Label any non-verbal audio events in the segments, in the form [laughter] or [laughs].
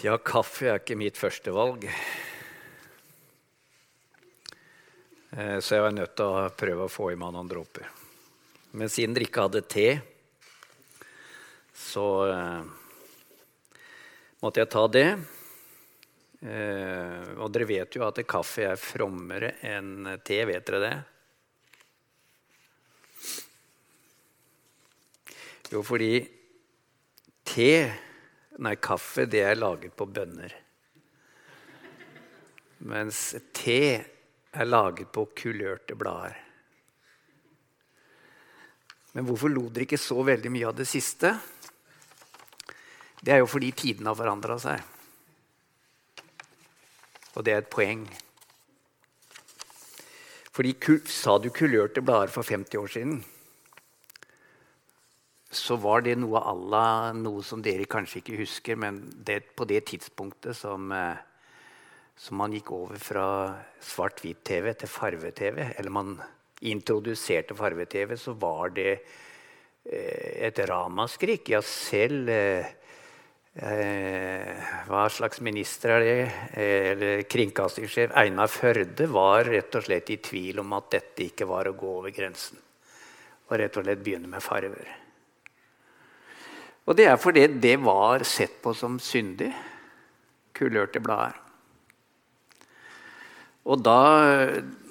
Ja, kaffe er ikke mitt førstevalg. Eh, så jeg var nødt til å prøve å få i meg noen dråper. Men siden dere ikke hadde te, så eh, måtte jeg ta det. Eh, og dere vet jo at kaffe er frommere enn te. Vet dere det? Jo, fordi te Nei, kaffe det er laget på bønner. Mens te er laget på kulørte blader. Men hvorfor lo dere ikke så veldig mye av det siste? Det er jo fordi tidene har forandra seg. Og det er et poeng. Fordi Sa du kulørte blader for 50 år siden? Så var det noe à noe som dere kanskje ikke husker, men det, på det tidspunktet som, eh, som man gikk over fra svart-hvitt-TV til farve-TV, eller man introduserte farve-TV, så var det eh, et ramaskrik. Ja, selv eh, eh, Hva slags minister er det? Eller kringkastingssjef Einar Førde var rett og slett i tvil om at dette ikke var å gå over grensen. Og rett og slett begynne med farver. Og det er fordi det var sett på som syndig. Kulørte blader. Og da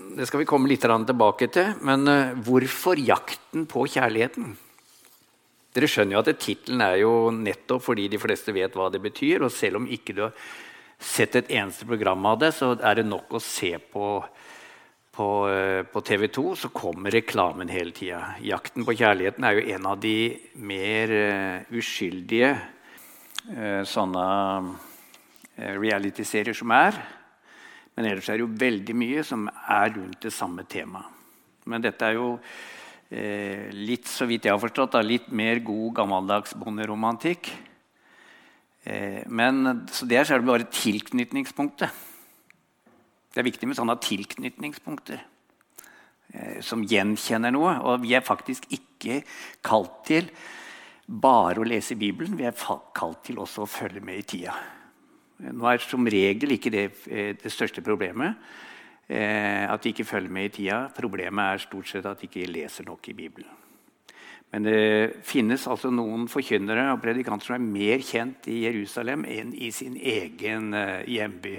Det skal vi komme litt tilbake til. Men eh, hvorfor jakten på kjærligheten? Dere skjønner jo at Tittelen er jo nettopp fordi de fleste vet hva det betyr. Og selv om ikke du har sett et eneste program av det, så er det nok å se på på, eh, på TV 2 så kommer reklamen hele tida. 'Jakten på kjærligheten' er jo en av de mer uh, uskyldige uh, sånne uh, reality-serier som er. Men ellers er det jo veldig mye som er rundt det samme temaet. Men dette er jo litt så vidt jeg har forstått, da, litt mer god, gammeldags bonderomantikk. men så det er bare tilknytningspunktet. Det er viktig med sånne tilknytningspunkter eh, som gjenkjenner noe. Og vi er faktisk ikke kalt til bare å lese Bibelen. Vi er kalt til også å følge med i tida. Nå er som regel ikke det eh, det største problemet. Eh, at de ikke følger med i tida. Problemet er stort sett at de ikke leser nok i Bibelen. Men det finnes altså noen forkynnere og predikanter som er mer kjent i Jerusalem enn i sin egen hjemby.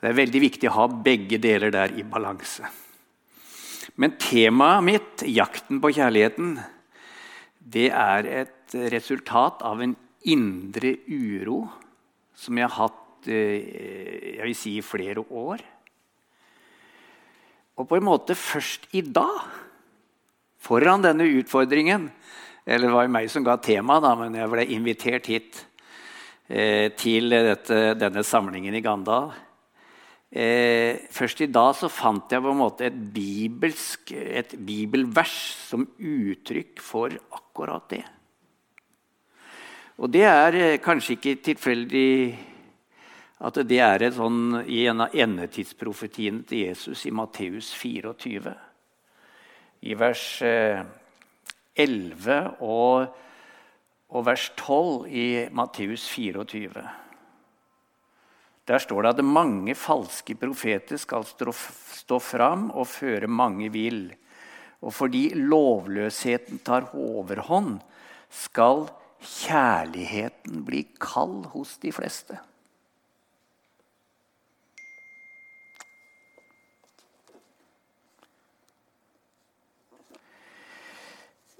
Det er veldig viktig å ha begge deler der i balanse. Men temaet mitt, jakten på kjærligheten, det er et resultat av en indre uro som jeg har hatt eh, jeg vil si, i flere år. Og på en måte først i dag, foran denne utfordringen Eller det var jo meg som ga temaet, men jeg ble invitert hit eh, til dette, denne samlingen i Gandal Eh, først i dag så fant jeg på en måte et, bibelsk, et bibelvers som uttrykk for akkurat det. Og det er eh, kanskje ikke tilfeldig at det er et sånn, i en av endetidsprofetiene til Jesus i Matteus 24. I vers eh, 11 og, og vers 12 i Matteus 24. Der står det at mange falske profeter skal stå fram og føre mange vill. Og fordi lovløsheten tar overhånd, skal kjærligheten bli kald hos de fleste.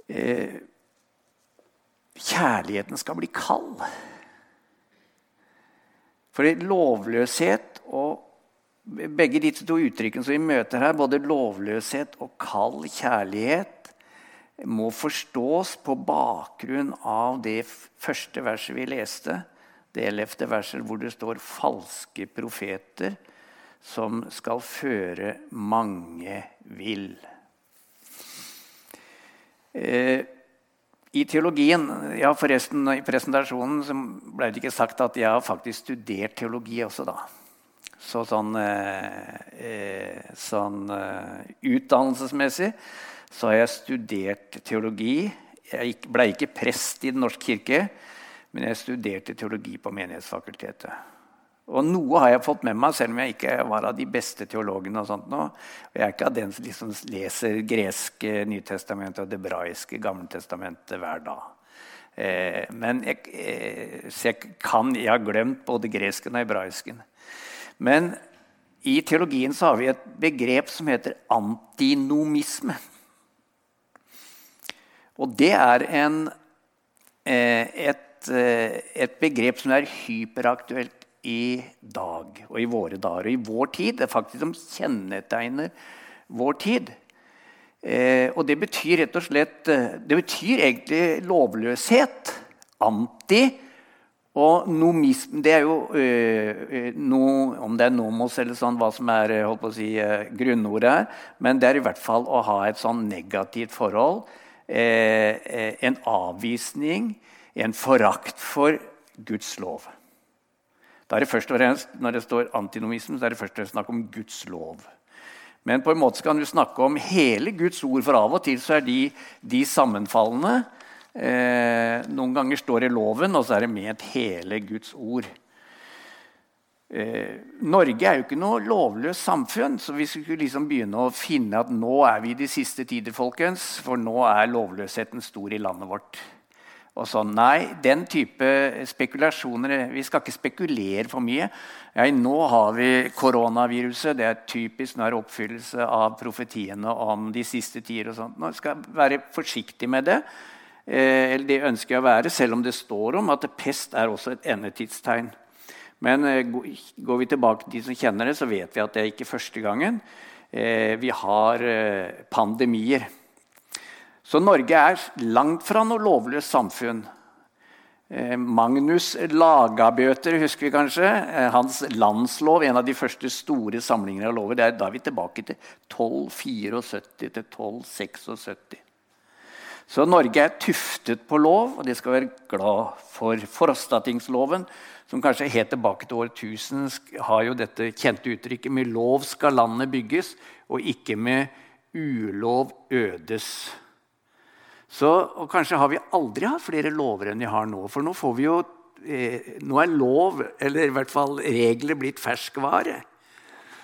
Eh, kjærligheten skal bli kald. Fordi lovløshet og begge de to uttrykkene som vi møter her, både lovløshet og kald kjærlighet, må forstås på bakgrunn av det første verset vi leste, det ellevte verset, hvor det står 'falske profeter' som skal føre mange vill. Eh, i teologien ja forresten I presentasjonen så ble det ikke sagt at jeg har faktisk studert teologi også. da. Så sånn, eh, eh, sånn eh, utdannelsesmessig så har jeg studert teologi. Jeg ble ikke prest i Den norske kirke, Men jeg studerte teologi på Menighetsfakultetet. Og noe har jeg fått med meg, selv om jeg ikke var av de beste teologene. Og sånt nå. Og jeg er ikke av den som liksom leser greske Nytestamentet og det braiske Gamletestamentet hver dag. Eh, men jeg, eh, jeg, kan, jeg har glemt både gresken og hebraisken. Men i teologien så har vi et begrep som heter antinomisme. Og det er en, eh, et, eh, et begrep som er hyperaktuelt i dag og i våre dager og i vår tid. Det er faktisk som kjennetegner vår tid. Eh, og det betyr rett og slett eh, Det betyr egentlig lovløshet. Anti og nomism Det er jo eh, no, Om det er nomos eller sånn, hva som er holdt på å si, eh, grunnordet her. Men det er i hvert fall å ha et sånn negativt forhold. Eh, eh, en avvisning, en forakt for Guds lov. Da er det først og fremst, Når det står antinomisme, så er det først og fremst snakk om Guds lov. Men på en måte kan du snakke om hele Guds ord, for av og til så er de, de sammenfallende. Eh, noen ganger står det loven, og så er det ment hele Guds ord. Eh, Norge er jo ikke noe lovløst samfunn, så vi skulle liksom begynne å finne at nå er vi i de siste tider, folkens, for nå er lovløsheten stor i landet vårt. Nei, den type spekulasjoner Vi skal ikke spekulere for mye. Ja, nå har vi koronaviruset. Det er typisk nå er oppfyllelse av profetiene om de siste tider. og sånt. Nå skal jeg være forsiktig med det. Eh, eller det ønsker jeg å være, selv om det står om at pest er også et endetidstegn. Men eh, går vi tilbake til de som kjenner det, så vet vi at det er ikke første gangen. Eh, vi har eh, pandemier. Så Norge er langt fra noe lovløst samfunn. Eh, Magnus Lagabøter husker vi kanskje. Eh, hans landslov, en av de første store samlingene av lover. Det er, da er vi tilbake til 1274 til 1276. Så Norge er tuftet på lov, og de skal være glad for. Forstatingsloven, som kanskje helt tilbake til årtusen 1000, har jo dette kjente uttrykket 'med lov skal landet bygges', og ikke med ulov ødes'. Så, og kanskje har vi aldri hatt flere lover enn vi har nå. For nå jo eh, Nå er lov, eller i hvert fall regler, blitt ferskvare.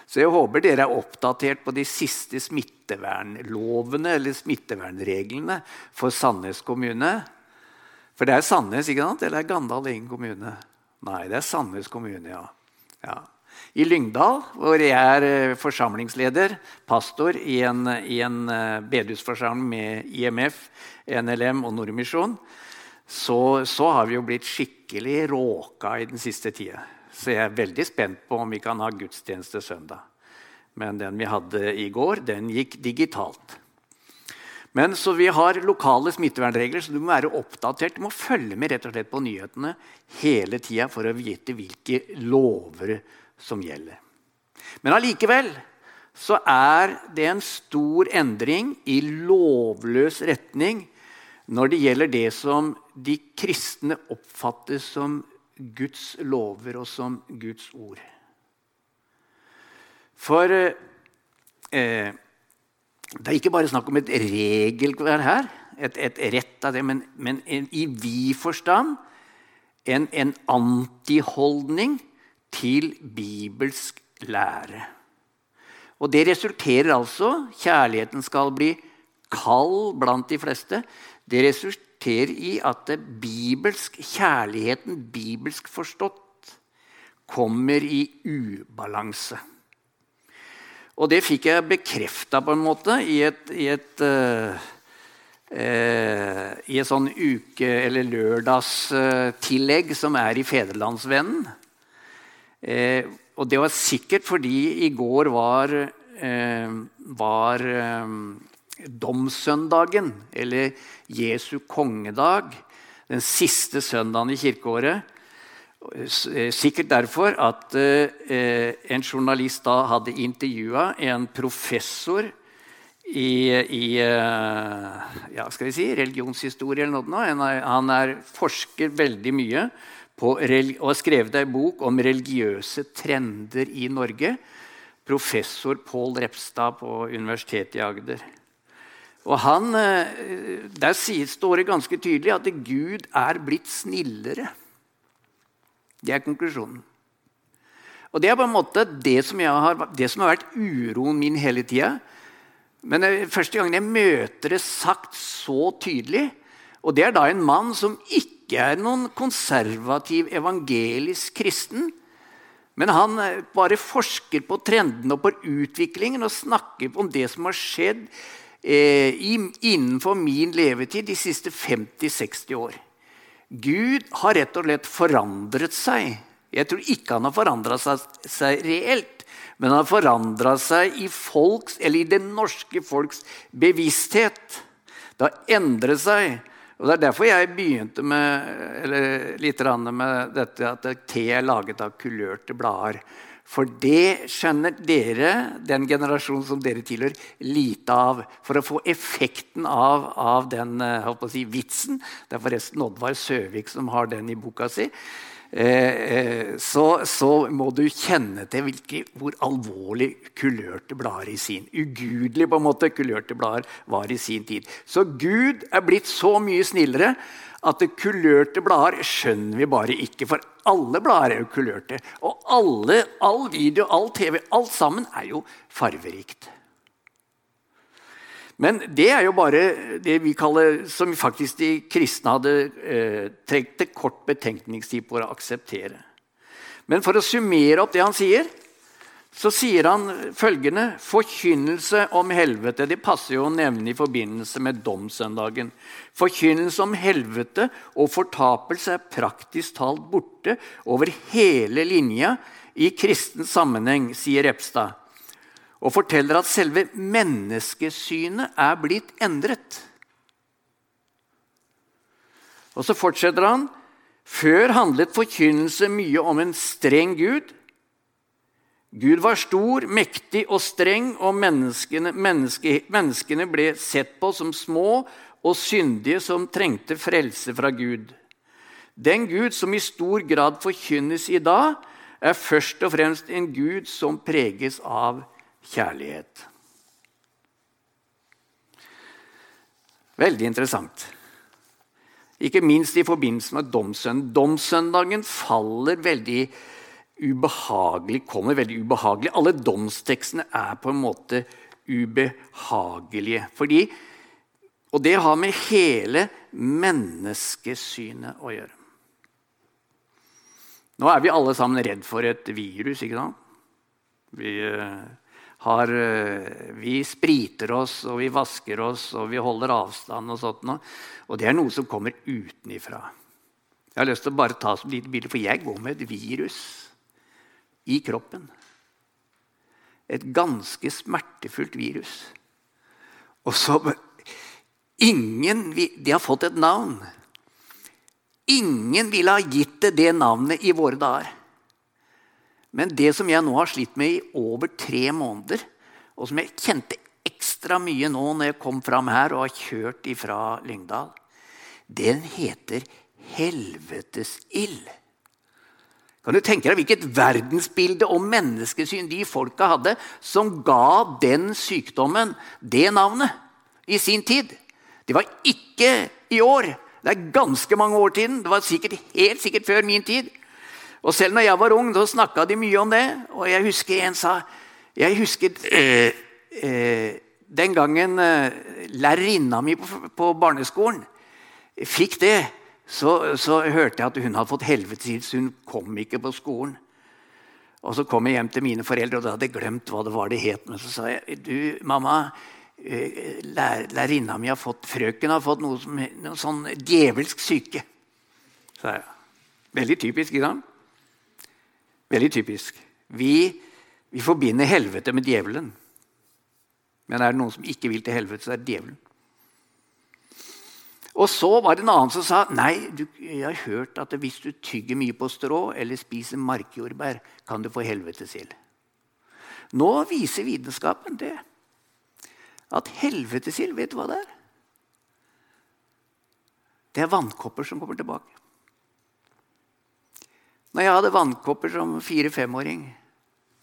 Så jeg håper dere er oppdatert på de siste smittevernlovene eller smittevernreglene for Sandnes kommune. For det er Sandnes, ikke sant? Eller er Gandal egen kommune? Nei, det er Sandnes kommune, ja. ja i Lyngdal, hvor jeg er eh, forsamlingsleder, pastor i en, i en eh, bedehusforsamling med IMF, NLM og Nordmisjon, så, så, har vi jo blitt skikkelig råka i den siste tida. Så jeg er veldig spent på om vi kan ha gudstjeneste søndag. Men den vi hadde i går, den gikk digitalt. Men så Vi har lokale smittevernregler, så du må være oppdatert. Du må følge med rett og slett på nyhetene hele tida for å vite hvilke lover som gjelder. Men allikevel så er det en stor endring i lovløs retning når det gjelder det som de kristne oppfatter som Guds lover og som Guds ord. For eh, det er ikke bare snakk om et regelvær her, et, et, rett av det, men, men en, i vid forstand en, en antiholdning til bibelsk lære. Og Det resulterer altså Kjærligheten skal bli kald blant de fleste. Det resulterer i at bibelsk kjærligheten, bibelsk forstått, kommer i ubalanse. Og det fikk jeg bekrefta på en måte i et, i et, uh, i et sånn uke- eller lørdagstillegg uh, som er i Federlandsvennen. Eh, og det var sikkert fordi i går var, eh, var eh, domssøndagen, eller Jesu kongedag, den siste søndagen i kirkeåret. Eh, sikkert derfor at eh, en journalist da hadde intervjua en professor i, i eh, ja, skal vi si, religionshistorie eller noe. Han er forsker veldig mye på, og har skrevet ei bok om religiøse trender i Norge. Professor Pål Repstad på Universitetet i Agder. Og han, eh, Der står det ganske tydelig at Gud er blitt snillere. Det er konklusjonen. Og Det er på en måte det som, har, det som har vært uroen min hele tida. Men første gangen jeg møter det sagt så tydelig, og det er da en mann som ikke er noen konservativ evangelisk kristen, men han bare forsker på trendene og på utviklingen og snakker om det som har skjedd eh, innenfor min levetid de siste 50-60 år. Gud har rett og slett forandret seg. Jeg tror ikke han har forandra seg, seg, reelt, men han har forandra seg i, folks, i det norske folks bevissthet. Det har endret seg. Og Det er derfor jeg begynte med, litt med dette at te er laget av kulørte blader. For det skjønner dere, den generasjonen som dere tilhører, lite av. For å få effekten av, av den eh, si, vitsen Det er forresten Oddvar Søvik som har den i boka si. Eh, eh, så, så, må du kjenne til hvilke, hvor alvorlig kulørte blader i sin Ugudelig på en måte kulørte blader var i sin tid. Så Gud er blitt så mye snillere at kulørte blader skjønner vi bare ikke. For alle blader er jo kulørte. Og alle, all video, all TV, alt sammen er jo farverikt. Men det er jo bare det vi kaller, som faktisk de kristne hadde eh, trengt et kort betenkningstid på å akseptere. Men for å summere opp det han sier, så sier han følgende Forkynnelse om helvete. Det passer jo å nevne i forbindelse med domssøndagen. Forkynnelse om helvete og fortapelse er praktisk talt borte over hele linja i kristen sammenheng, sier Repstad. Og forteller at selve menneskesynet er blitt endret. Og så fortsetter han. Før handlet forkynnelse mye om en streng Gud Gud var stor, mektig og streng, og menneskene, menneske, menneskene, ble sett på som små og syndige som trengte frelse fra Gud. Den Gud som i stor grad forkynnes i dag, er først og fremst en Gud som preges av kjærlighet. Veldig interessant. Ikke minst i forbindelse med domssøndagen. Domssøndagen faller veldig ubehagelig kommer veldig ubehagelig. Alle domstekstene er på en måte ubehagelige. Fordi, og det har med hele menneskesynet å gjøre. Nå er vi alle sammen redd for et virus, ikke sant? Vi, uh, har, uh, vi spriter oss, og vi vasker oss, og vi holder avstand og sånt noe. Og det er noe som kommer utenifra. Jeg har lyst til å bare ta som lite bilde, for jeg går med et virus i kroppen. Et ganske smertefullt virus. Og så Ingen De har fått et navn. Ingen ville ha gitt det det navnet i våre dager. Men det som jeg nå har slitt med i over tre måneder, og som jeg kjente ekstra mye nå når jeg kom fram her og har kjørt ifra Lyngdal, den heter helvetesild. Kan du tenke deg hvilket verdensbilde og menneskesyn de folka hadde som ga den sykdommen det navnet i sin tid? Det var ikke i år. Det er ganske mange år siden. Det var sikkert, helt sikkert før min tid. Og selv når jeg var ung, da snakka de mye om det. Og jeg husker en sa Jeg husker eh, eh, den gangen eh, lærerinna mi på, på barneskolen fikk det så, så, hørte jeg at hun hadde fått helvetesild, så hun kom ikke på skolen. Og Så kom jeg hjem til mine foreldre, og da hadde jeg glemt hva det var det het. Men så sa jeg du, mamma, eh, lær, lærerinna mi har fått, frøken har fått noe, som, noe sånn djevelsk syke. Så jeg, Veldig typisk, ikke sant? Veldig typisk. Vi, vi forbinder helvete med djevelen. Men er det noen som ikke vil til helvete, så er det djevelen. Og så var det en annen som sa nei, du, jeg har hørt at hvis du tygger mye på strå eller spiser markjordbær, kan du få helvetesild. Nå viser vitenskapen det. At helvetesild, vet du hva det er? Det er vannkopper som kommer tilbake. Når jeg hadde vannkopper som fire-femåring,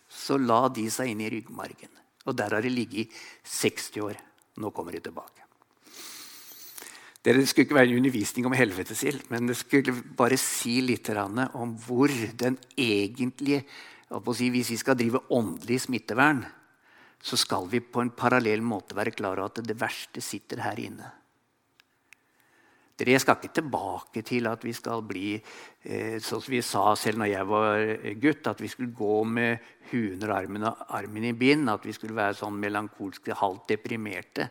så la de seg inn i ryggmargen. Og der har de ligget i 60 år. Nå kommer de tilbake. Det skulle ikke være en undervisning om helvetesild, men det skulle bare si litt om hvor den egentlige si, Hvis vi skal drive åndelig smittevern, så skal vi på en parallell måte være klar over at det verste sitter her inne. Dere skal ikke tilbake til at vi skal bli eh, sånn som vi sa selv når jeg var gutt, at vi skulle gå med armen og armen i bind. At vi skulle være sånn melankolske, halvt deprimerte.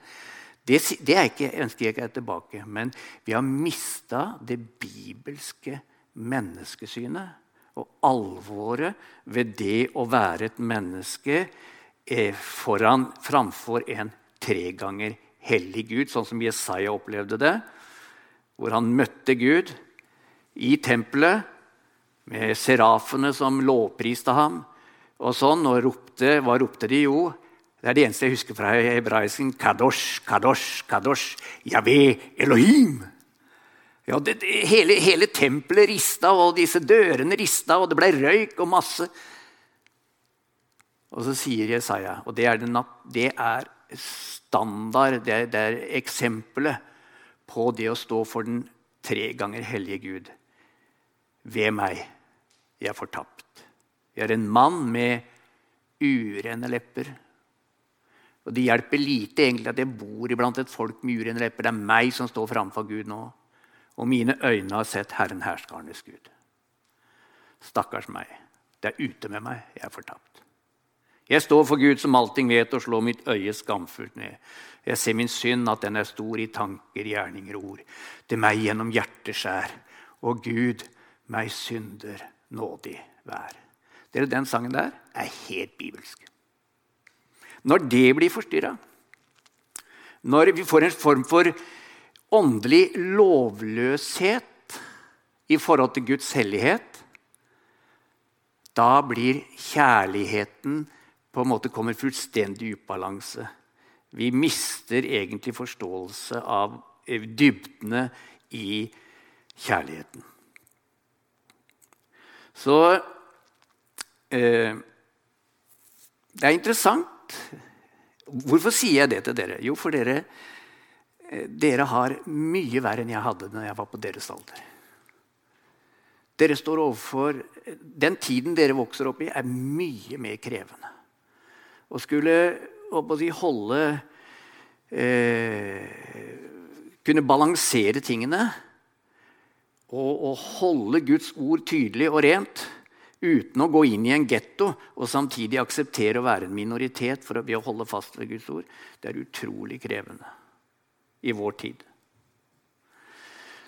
Det, det ikke, ønsker jeg ikke er tilbake. Men vi har mista det bibelske menneskesynet. Og alvoret ved det å være et menneske foran, framfor en tre ganger hellig Gud, sånn som Jesaja opplevde det. Hvor han møtte Gud i tempelet med serafene som lovpriste ham. Og sånn, og ropte, Hva ropte de? Jo, det er det eneste jeg husker fra hebraisken. Kadosh, kadosh, kadosh. Yahweh, Elohim. Ja, det, det, hele, hele tempelet rista, og disse dørene rista, og det ble røyk og masse. Og så sier Jesaja, og det er, den, det er standard, det det er eksempelet på det å stå for den tre ganger hellige Gud. Ved meg, jeg er fortapt. Jeg er en mann med urene lepper og Det hjelper lite egentlig at jeg bor iblant et folk med urene lepper. Det er meg som står framfor Gud nå. Og mine øyne har sett Herren herskarenes Gud. Stakkars meg. Det er ute med meg. Jeg er fortapt. Jeg står for Gud som allting vet, og slår mitt øye skamfullt ned. Jeg ser min synd, at den er stor i tanker, gjerninger og ord. Til meg gjennom hjerteskjær. Og Gud, meg synder nådig vær. Dere, Den sangen der er helt bibelsk. Når det blir forstyrra, når vi får en form for åndelig lovløshet i forhold til Guds hellighet, da blir kjærligheten på en måte kommer fullstendig ubalanse. Vi mister egentlig forståelse av dybdene i kjærligheten. Så eh, det er interessant Hvorfor sier jeg det til dere? Jo, for dere, eh, dere har mye verre enn jeg hadde når jeg var på deres alder. Dere står overfor, Den tiden dere vokser opp i, er mye mer krevende. Å skulle å holde eh, Kunne balansere tingene og, og holde Guds ord tydelig og rent uten å gå inn i en getto og samtidig akseptere å være en minoritet for å holde fast ved Guds ord, det er utrolig krevende i vår tid.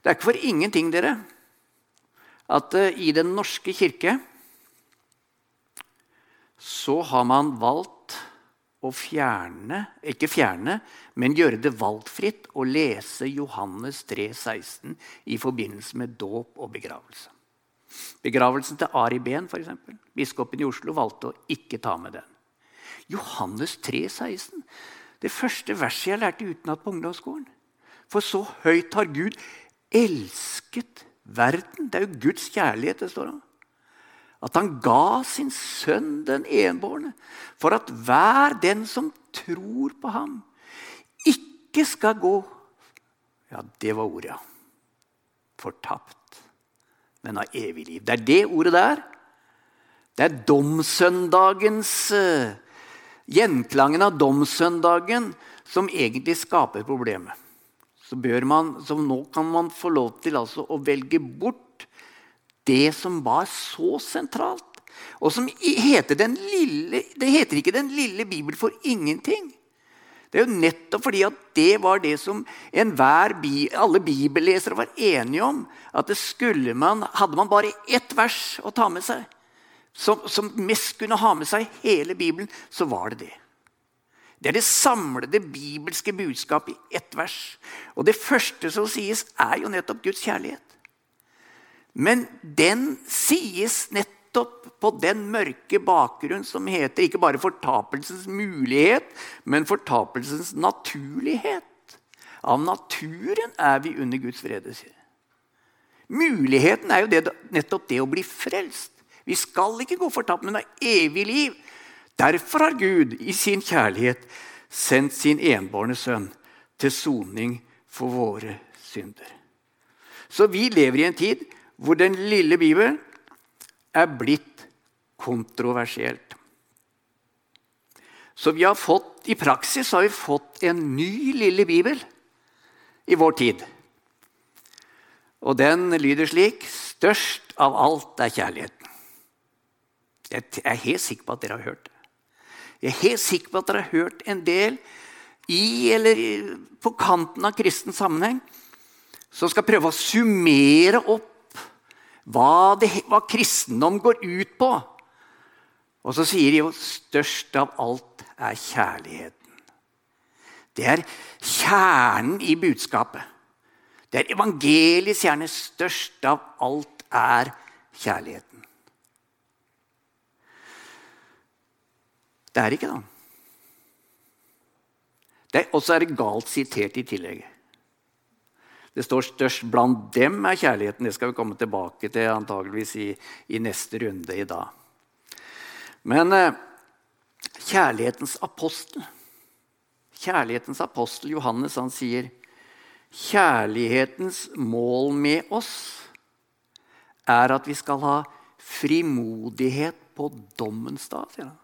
Det er ikke for ingenting, dere, at uh, i Den norske kirke så har man valgt å fjerne Ikke fjerne, men gjøre det valgfritt å lese Johannes 3, 16 i forbindelse med dåp og begravelse. Begravelsen til Ari Behn, f.eks. Biskopen i Oslo valgte å ikke ta med den. Johannes 3, 16. Det første verset jeg lærte utenat på ungdomsskolen. For så høyt har Gud elsket verden. Det er jo Guds kjærlighet det står om. At han ga sin sønn den enbårne, for at hver den som tror på ham, ikke skal gå Ja, det var ordet, ja. Fortapt men av evig liv. Det er det ordet der. Det er domssøndagens uh, Gjenklangen av domssøndagen som egentlig skaper problemet. Så, man, så, nå kan man få lov til altså å velge bort det som var så sentralt. Og som heter den lille, Det heter ikke 'Den lille bibel' for ingenting. Det er jo nettopp fordi at det var det som enhver, alle bibellesere var enige om. At man, Hadde man bare ett vers å ta med seg, som, som mest kunne ha med seg hele Bibelen, så var det det. Det er det samlede bibelske budskapet i ett vers. Og det første som sies, er jo nettopp Guds kjærlighet. Men den sies nettopp på den mørke bakgrunn som heter ikke bare fortapelsens mulighet, men fortapelsens naturlighet. Av naturen er vi under Guds vrede. Muligheten er jo det, nettopp det å bli frelst. Vi skal ikke gå fortapt, men ha evig liv. Derfor har Gud i sin kjærlighet sendt sin enbårne sønn til soning for våre synder. Så vi lever i en tid hvor den lille Bibelen er blitt kontroversielt. Så vi har fått, i praksis har vi fått en ny lille bibel i vår tid. Og den lyder slik Størst av alt er kjærligheten. Jeg er helt sikker på at dere har hørt det. Jeg er helt sikker på at dere har hørt en del i eller på kanten av kristen sammenheng som skal prøve å summere opp hva, det, hva kristendom går ut på. Og så sier de jo 'størst av alt er kjærligheten'. Det er kjernen i budskapet. Det er evangeliets kjerne. Størst av alt er kjærligheten. Det er ikke det. Og så er det galt sitert i tillegg. Det står 'størst blant dem er kjærligheten'. Det skal vi komme tilbake til antageligvis i, i neste runde i dag. Men eh, kjærlighetens apostel Kjærlighetens apostel Johannes han sier kjærlighetens mål med oss er at vi skal ha frimodighet på dommens dag. sier han.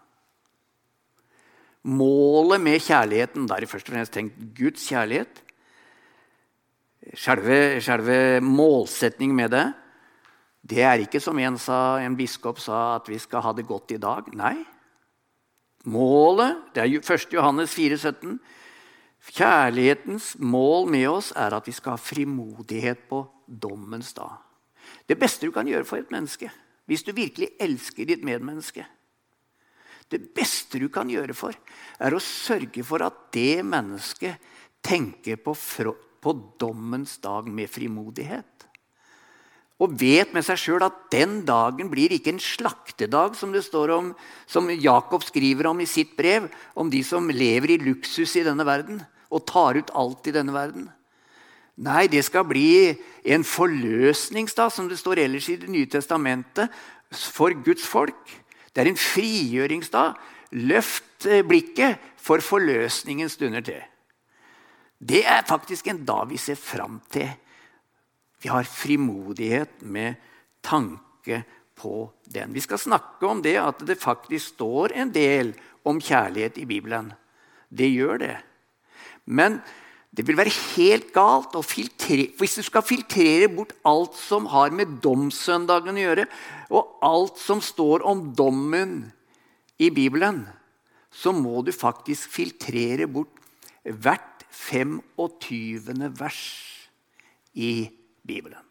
Målet med kjærligheten Da er det først og fremst tenkt Guds kjærlighet. Selve, selve målsetningen med det det er ikke som en, sa, en biskop sa, at vi skal ha det godt i dag. Nei. Målet det er 1. Johannes 4, 17. Kjærlighetens mål med oss er at vi skal ha frimodighet på dommens dag. Det beste du kan gjøre for et menneske, hvis du virkelig elsker ditt medmenneske Det beste du kan gjøre for, er å sørge for at det mennesket tenker på, på dommens dag med frimodighet. Og vet med seg sjøl at den dagen blir ikke en slaktedag, som om, som Jakob skriver om i sitt brev, om de som lever i luksus i denne verden og tar ut alt i denne verden. Nei, det skal bli en forløsningsdag, som det står ellers i Det nye testamentet, for Guds folk. Det er en frigjøringsdag. Løft blikket, for forløsningen stunder til. Det er faktisk en dag vi ser fram til. Vi har frimodighet med tanke på den. Vi skal snakke om det at det faktisk står en del om kjærlighet i Bibelen. Det gjør det. Men det vil være helt galt å filtrere Hvis du skal filtrere bort alt som har med domssøndagen å gjøre, og alt som står om dommen i Bibelen, så må du faktisk filtrere bort hvert 25. vers i Bibelen.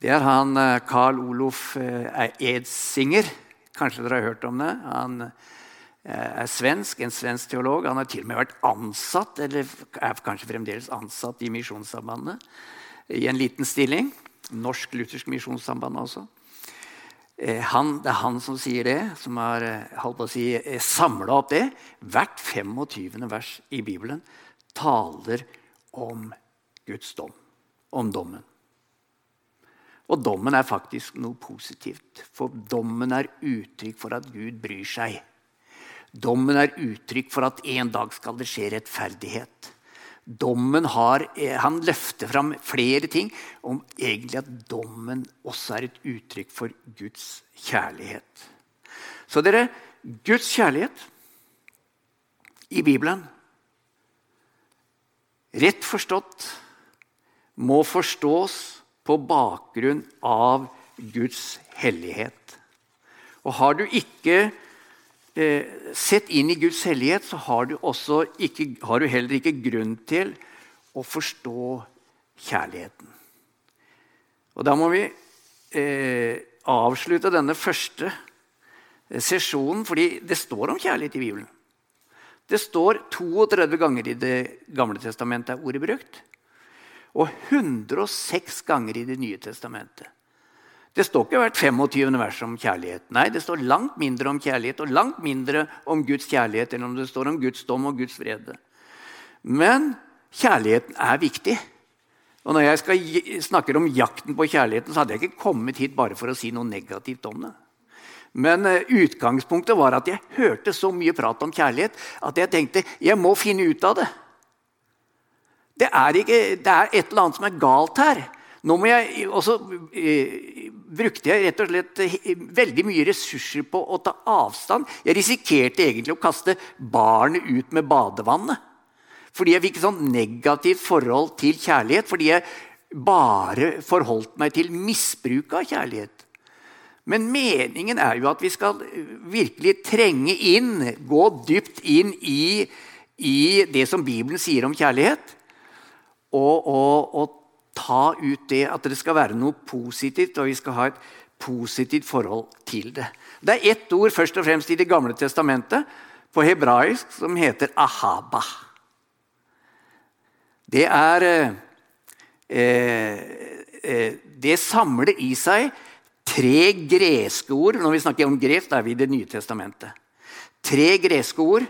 Det er han Carl eh, Olof eh, Edsinger. Kanskje dere har hørt om det. Han Eh, er svensk, en svensk teolog. Han har til og med vært ansatt eller er kanskje fremdeles ansatt i Misjonssambandet i en liten stilling. Norsk-luthersk misjonssamband også. Eh, han, det er han som sier det, som har eh, si, samla opp det. Hvert 25. vers i Bibelen taler om Guds dom. Om dommen. Og dommen er faktisk noe positivt. For dommen er uttrykk for at Gud bryr seg. Dommen er uttrykk for at en dag skal det skje rettferdighet. Dommen har, eh, Han løfter fram flere ting om egentlig at dommen også er et uttrykk for Guds kjærlighet. Så dere, Guds kjærlighet i Bibelen, rett forstått, må forstås på bakgrunn av Guds hellighet. Og har du ikke eh, sett inn i Guds hellighet, så har du, ikke, har du, heller ikke grunn til å forstå kjærligheten. Og da må vi eh, avslutte denne første eh, sesjonen, fordi det står om kjærlighet i Bibelen. Det står 32 ganger i Det gamle testamentet er ordet brukt. Og 106 ganger i Det nye testamentet. Det står ikke hvert 25. vers om kjærlighet. Nei, det står langt mindre om kjærlighet og langt mindre om Guds kjærlighet enn om det står om Guds dom og Guds vrede. Men kjærligheten er viktig. Og Når jeg skal snakker om jakten på kjærligheten, så hadde jeg ikke kommet hit bare for å si noe negativt om det. Men uh, utgangspunktet var at jeg hørte så mye prat om kjærlighet at jeg tenkte jeg må finne ut av det. det er, ikke, det er et eller annet som er galt her. Nå må jeg, også eh, brukte jeg rett og slett veldig mye ressurser på å ta avstand. Jeg risikerte egentlig å kaste barnet ut med badevannet. Fordi jeg fikk et sånn negativt forhold til kjærlighet. Fordi jeg bare forholdt meg til misbruk av kjærlighet. Men meningen er jo at vi skal virkelig trenge inn, gå dypt inn i, i det som Bibelen sier om kjærlighet. Og, og, og, ta ut det at det skal være noe positivt, og vi skal ha et positivt forhold til det. Det er ett ord først og fremst i Det gamle testamentet på hebraisk som heter ahaba. Det er eh, eh, Det samler i seg tre greske ord. Når vi snakker om gresk, da er vi i Det nye testamentet. Tre greske ord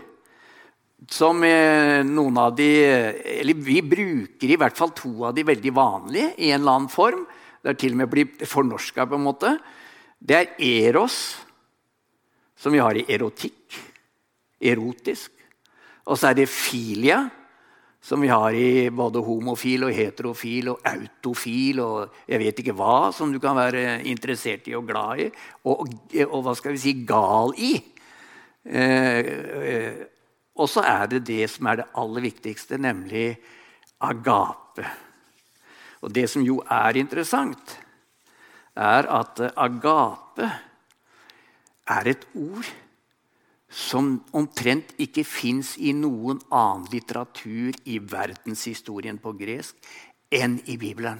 som eh, noen av de Eller vi bruker i hvert fall to av de veldig vanlige i en eller annen form. Det er til og med blitt fornorska på en måte. Det er eros, som vi har i erotikk. Erotisk. Og så er det filia, som vi har i både homofil og heterofil og autofil og jeg vet ikke hva som du kan være interessert i og glad i, og, og hva skal vi si gal i. Eh, eh, og så er det det som er det aller viktigste, nemlig agape. Og det som jo er interessant, er at agape er et ord som omtrent ikke fins i noen annen litteratur i verdenshistorien på gresk enn i Bibelen.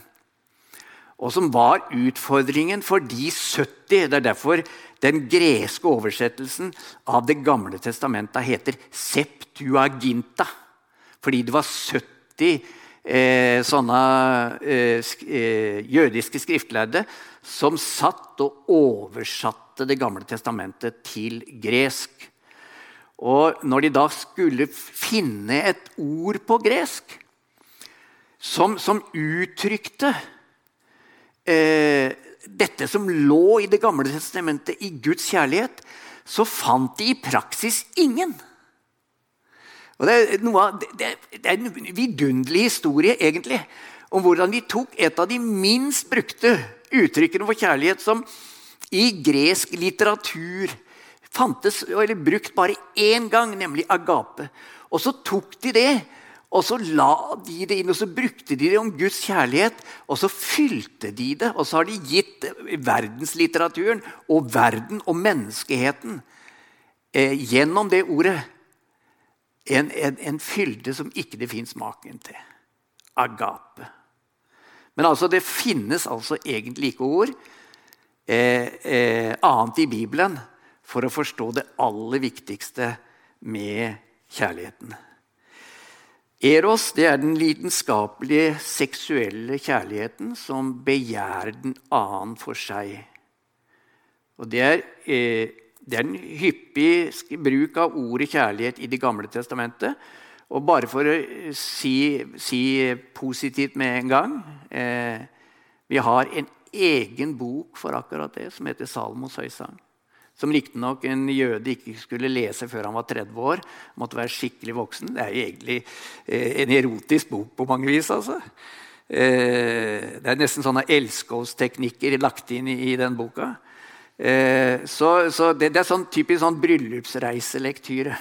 Og som var utfordringen for de 70 Det er derfor den greske oversettelsen av Det gamle testamentet heter Septuaginta. Fordi det var 70 eh, sånne eh, eh, jødiske skriftlærde som satt og oversatte Det gamle testamentet til gresk. Og når de da skulle finne et ord på gresk som, som uttrykte eh, dette som lå i Det gamle testamentet, i Guds kjærlighet, så fant de i praksis ingen. Og det, er noe, det, det er en vidunderlig historie egentlig, om hvordan de tok et av de minst brukte uttrykkene for kjærlighet, som i gresk litteratur fantes eller brukt bare én gang, nemlig agape. Og så tok de det, og så la de det inn, og så brukte de det om Guds kjærlighet. Og så fylte de det, og så har de gitt verdenslitteraturen og verden og menneskeheten eh, gjennom det ordet en, en, en fylde som ikke det fins maken til. Agape. Men altså, det finnes altså egentlig ikke ord eh, eh, annet i Bibelen for å forstå det aller viktigste med kjærligheten. Eros det er den lidenskapelige seksuelle kjærligheten som begjærer den annen for seg. Og det er, eh, det er en hyppig bruk av ordet kjærlighet i Det gamle testamentet. Og bare for å si, si positivt med en gang eh, Vi har en egen bok for akkurat det, som heter Salmos høysang som riktignok en jøde ikke skulle lese før han var 30 år. Måtte være skikkelig voksen. Det er jo egentlig eh, en erotisk bok på mange vis. altså. Eh, det er nesten sånne elskovsteknikker lagt inn i, den boka. Eh, så, så det, det, er sånn typisk sånn bryllupsreiselektyre.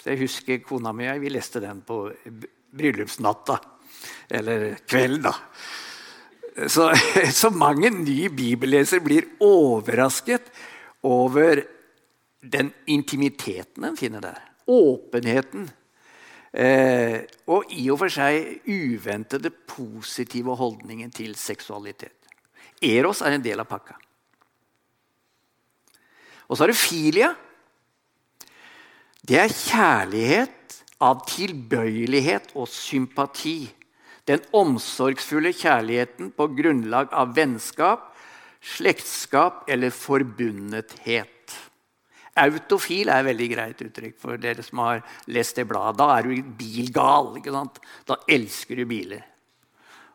Så jeg husker kona mi og jeg vi leste den på bryllupsnatta. Eller kvelden, da. Så, [laughs] så mange nye bibellesere blir overrasket over den intimiteten en finner der. Åpenheten. Eh, og i og for seg uventede positive holdningen til seksualitet. Eros er en del av pakka. Og så er det filia. Det er kjærlighet av tilbøyelighet og sympati. Den omsorgsfulle kjærligheten på grunnlag av vennskap slektskap eller forbundethet. Autofil er et veldig greit uttrykk for dere som har lest det bladet. Da er du bilgal. ikke sant? Da elsker du biler.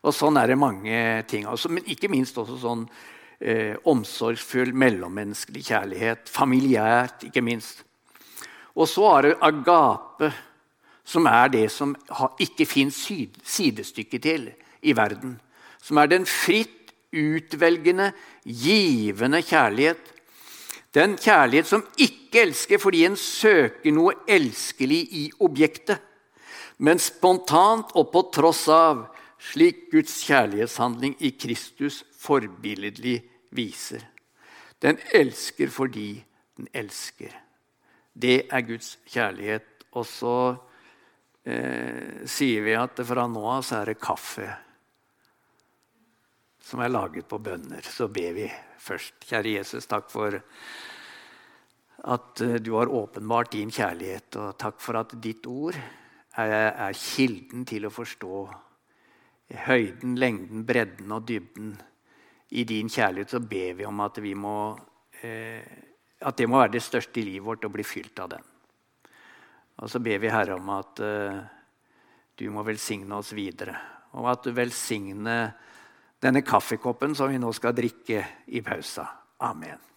Og Sånn er det mange ting. Også, men ikke minst også sånn eh, omsorgsfull mellommenneskelig kjærlighet. Familiært, ikke minst. Og så er det agape, som er det som ikke fins sidestykke til i verden. Som er den fritt utvelgende, givende kjærlighet. Den kjærlighet som ikke elsker fordi en søker noe elskelig i objektet, men spontant og på tross av, slik Guds kjærlighetshandling i Kristus forbilledlig viser. Den elsker fordi den elsker. Det er Guds kjærlighet. Og så eh, sier vi at fra nå av så er det kaffe som er laget på bønner. Så ber vi først. Kjære Jesus, takk for at eh, du har åpenbart din kjærlighet, og takk for at ditt ord er, er kilden til å forstå høyden, lengden, bredden og dybden i din kjærlighet, så ber vi om at, vi må, eh, at det må være det største i livet vårt å bli fylt av den. Og så ber vi Herre om at eh, du må velsigne oss videre. Og at du velsigner denne kaffekoppen som vi nå skal drikke i pausa. Amen.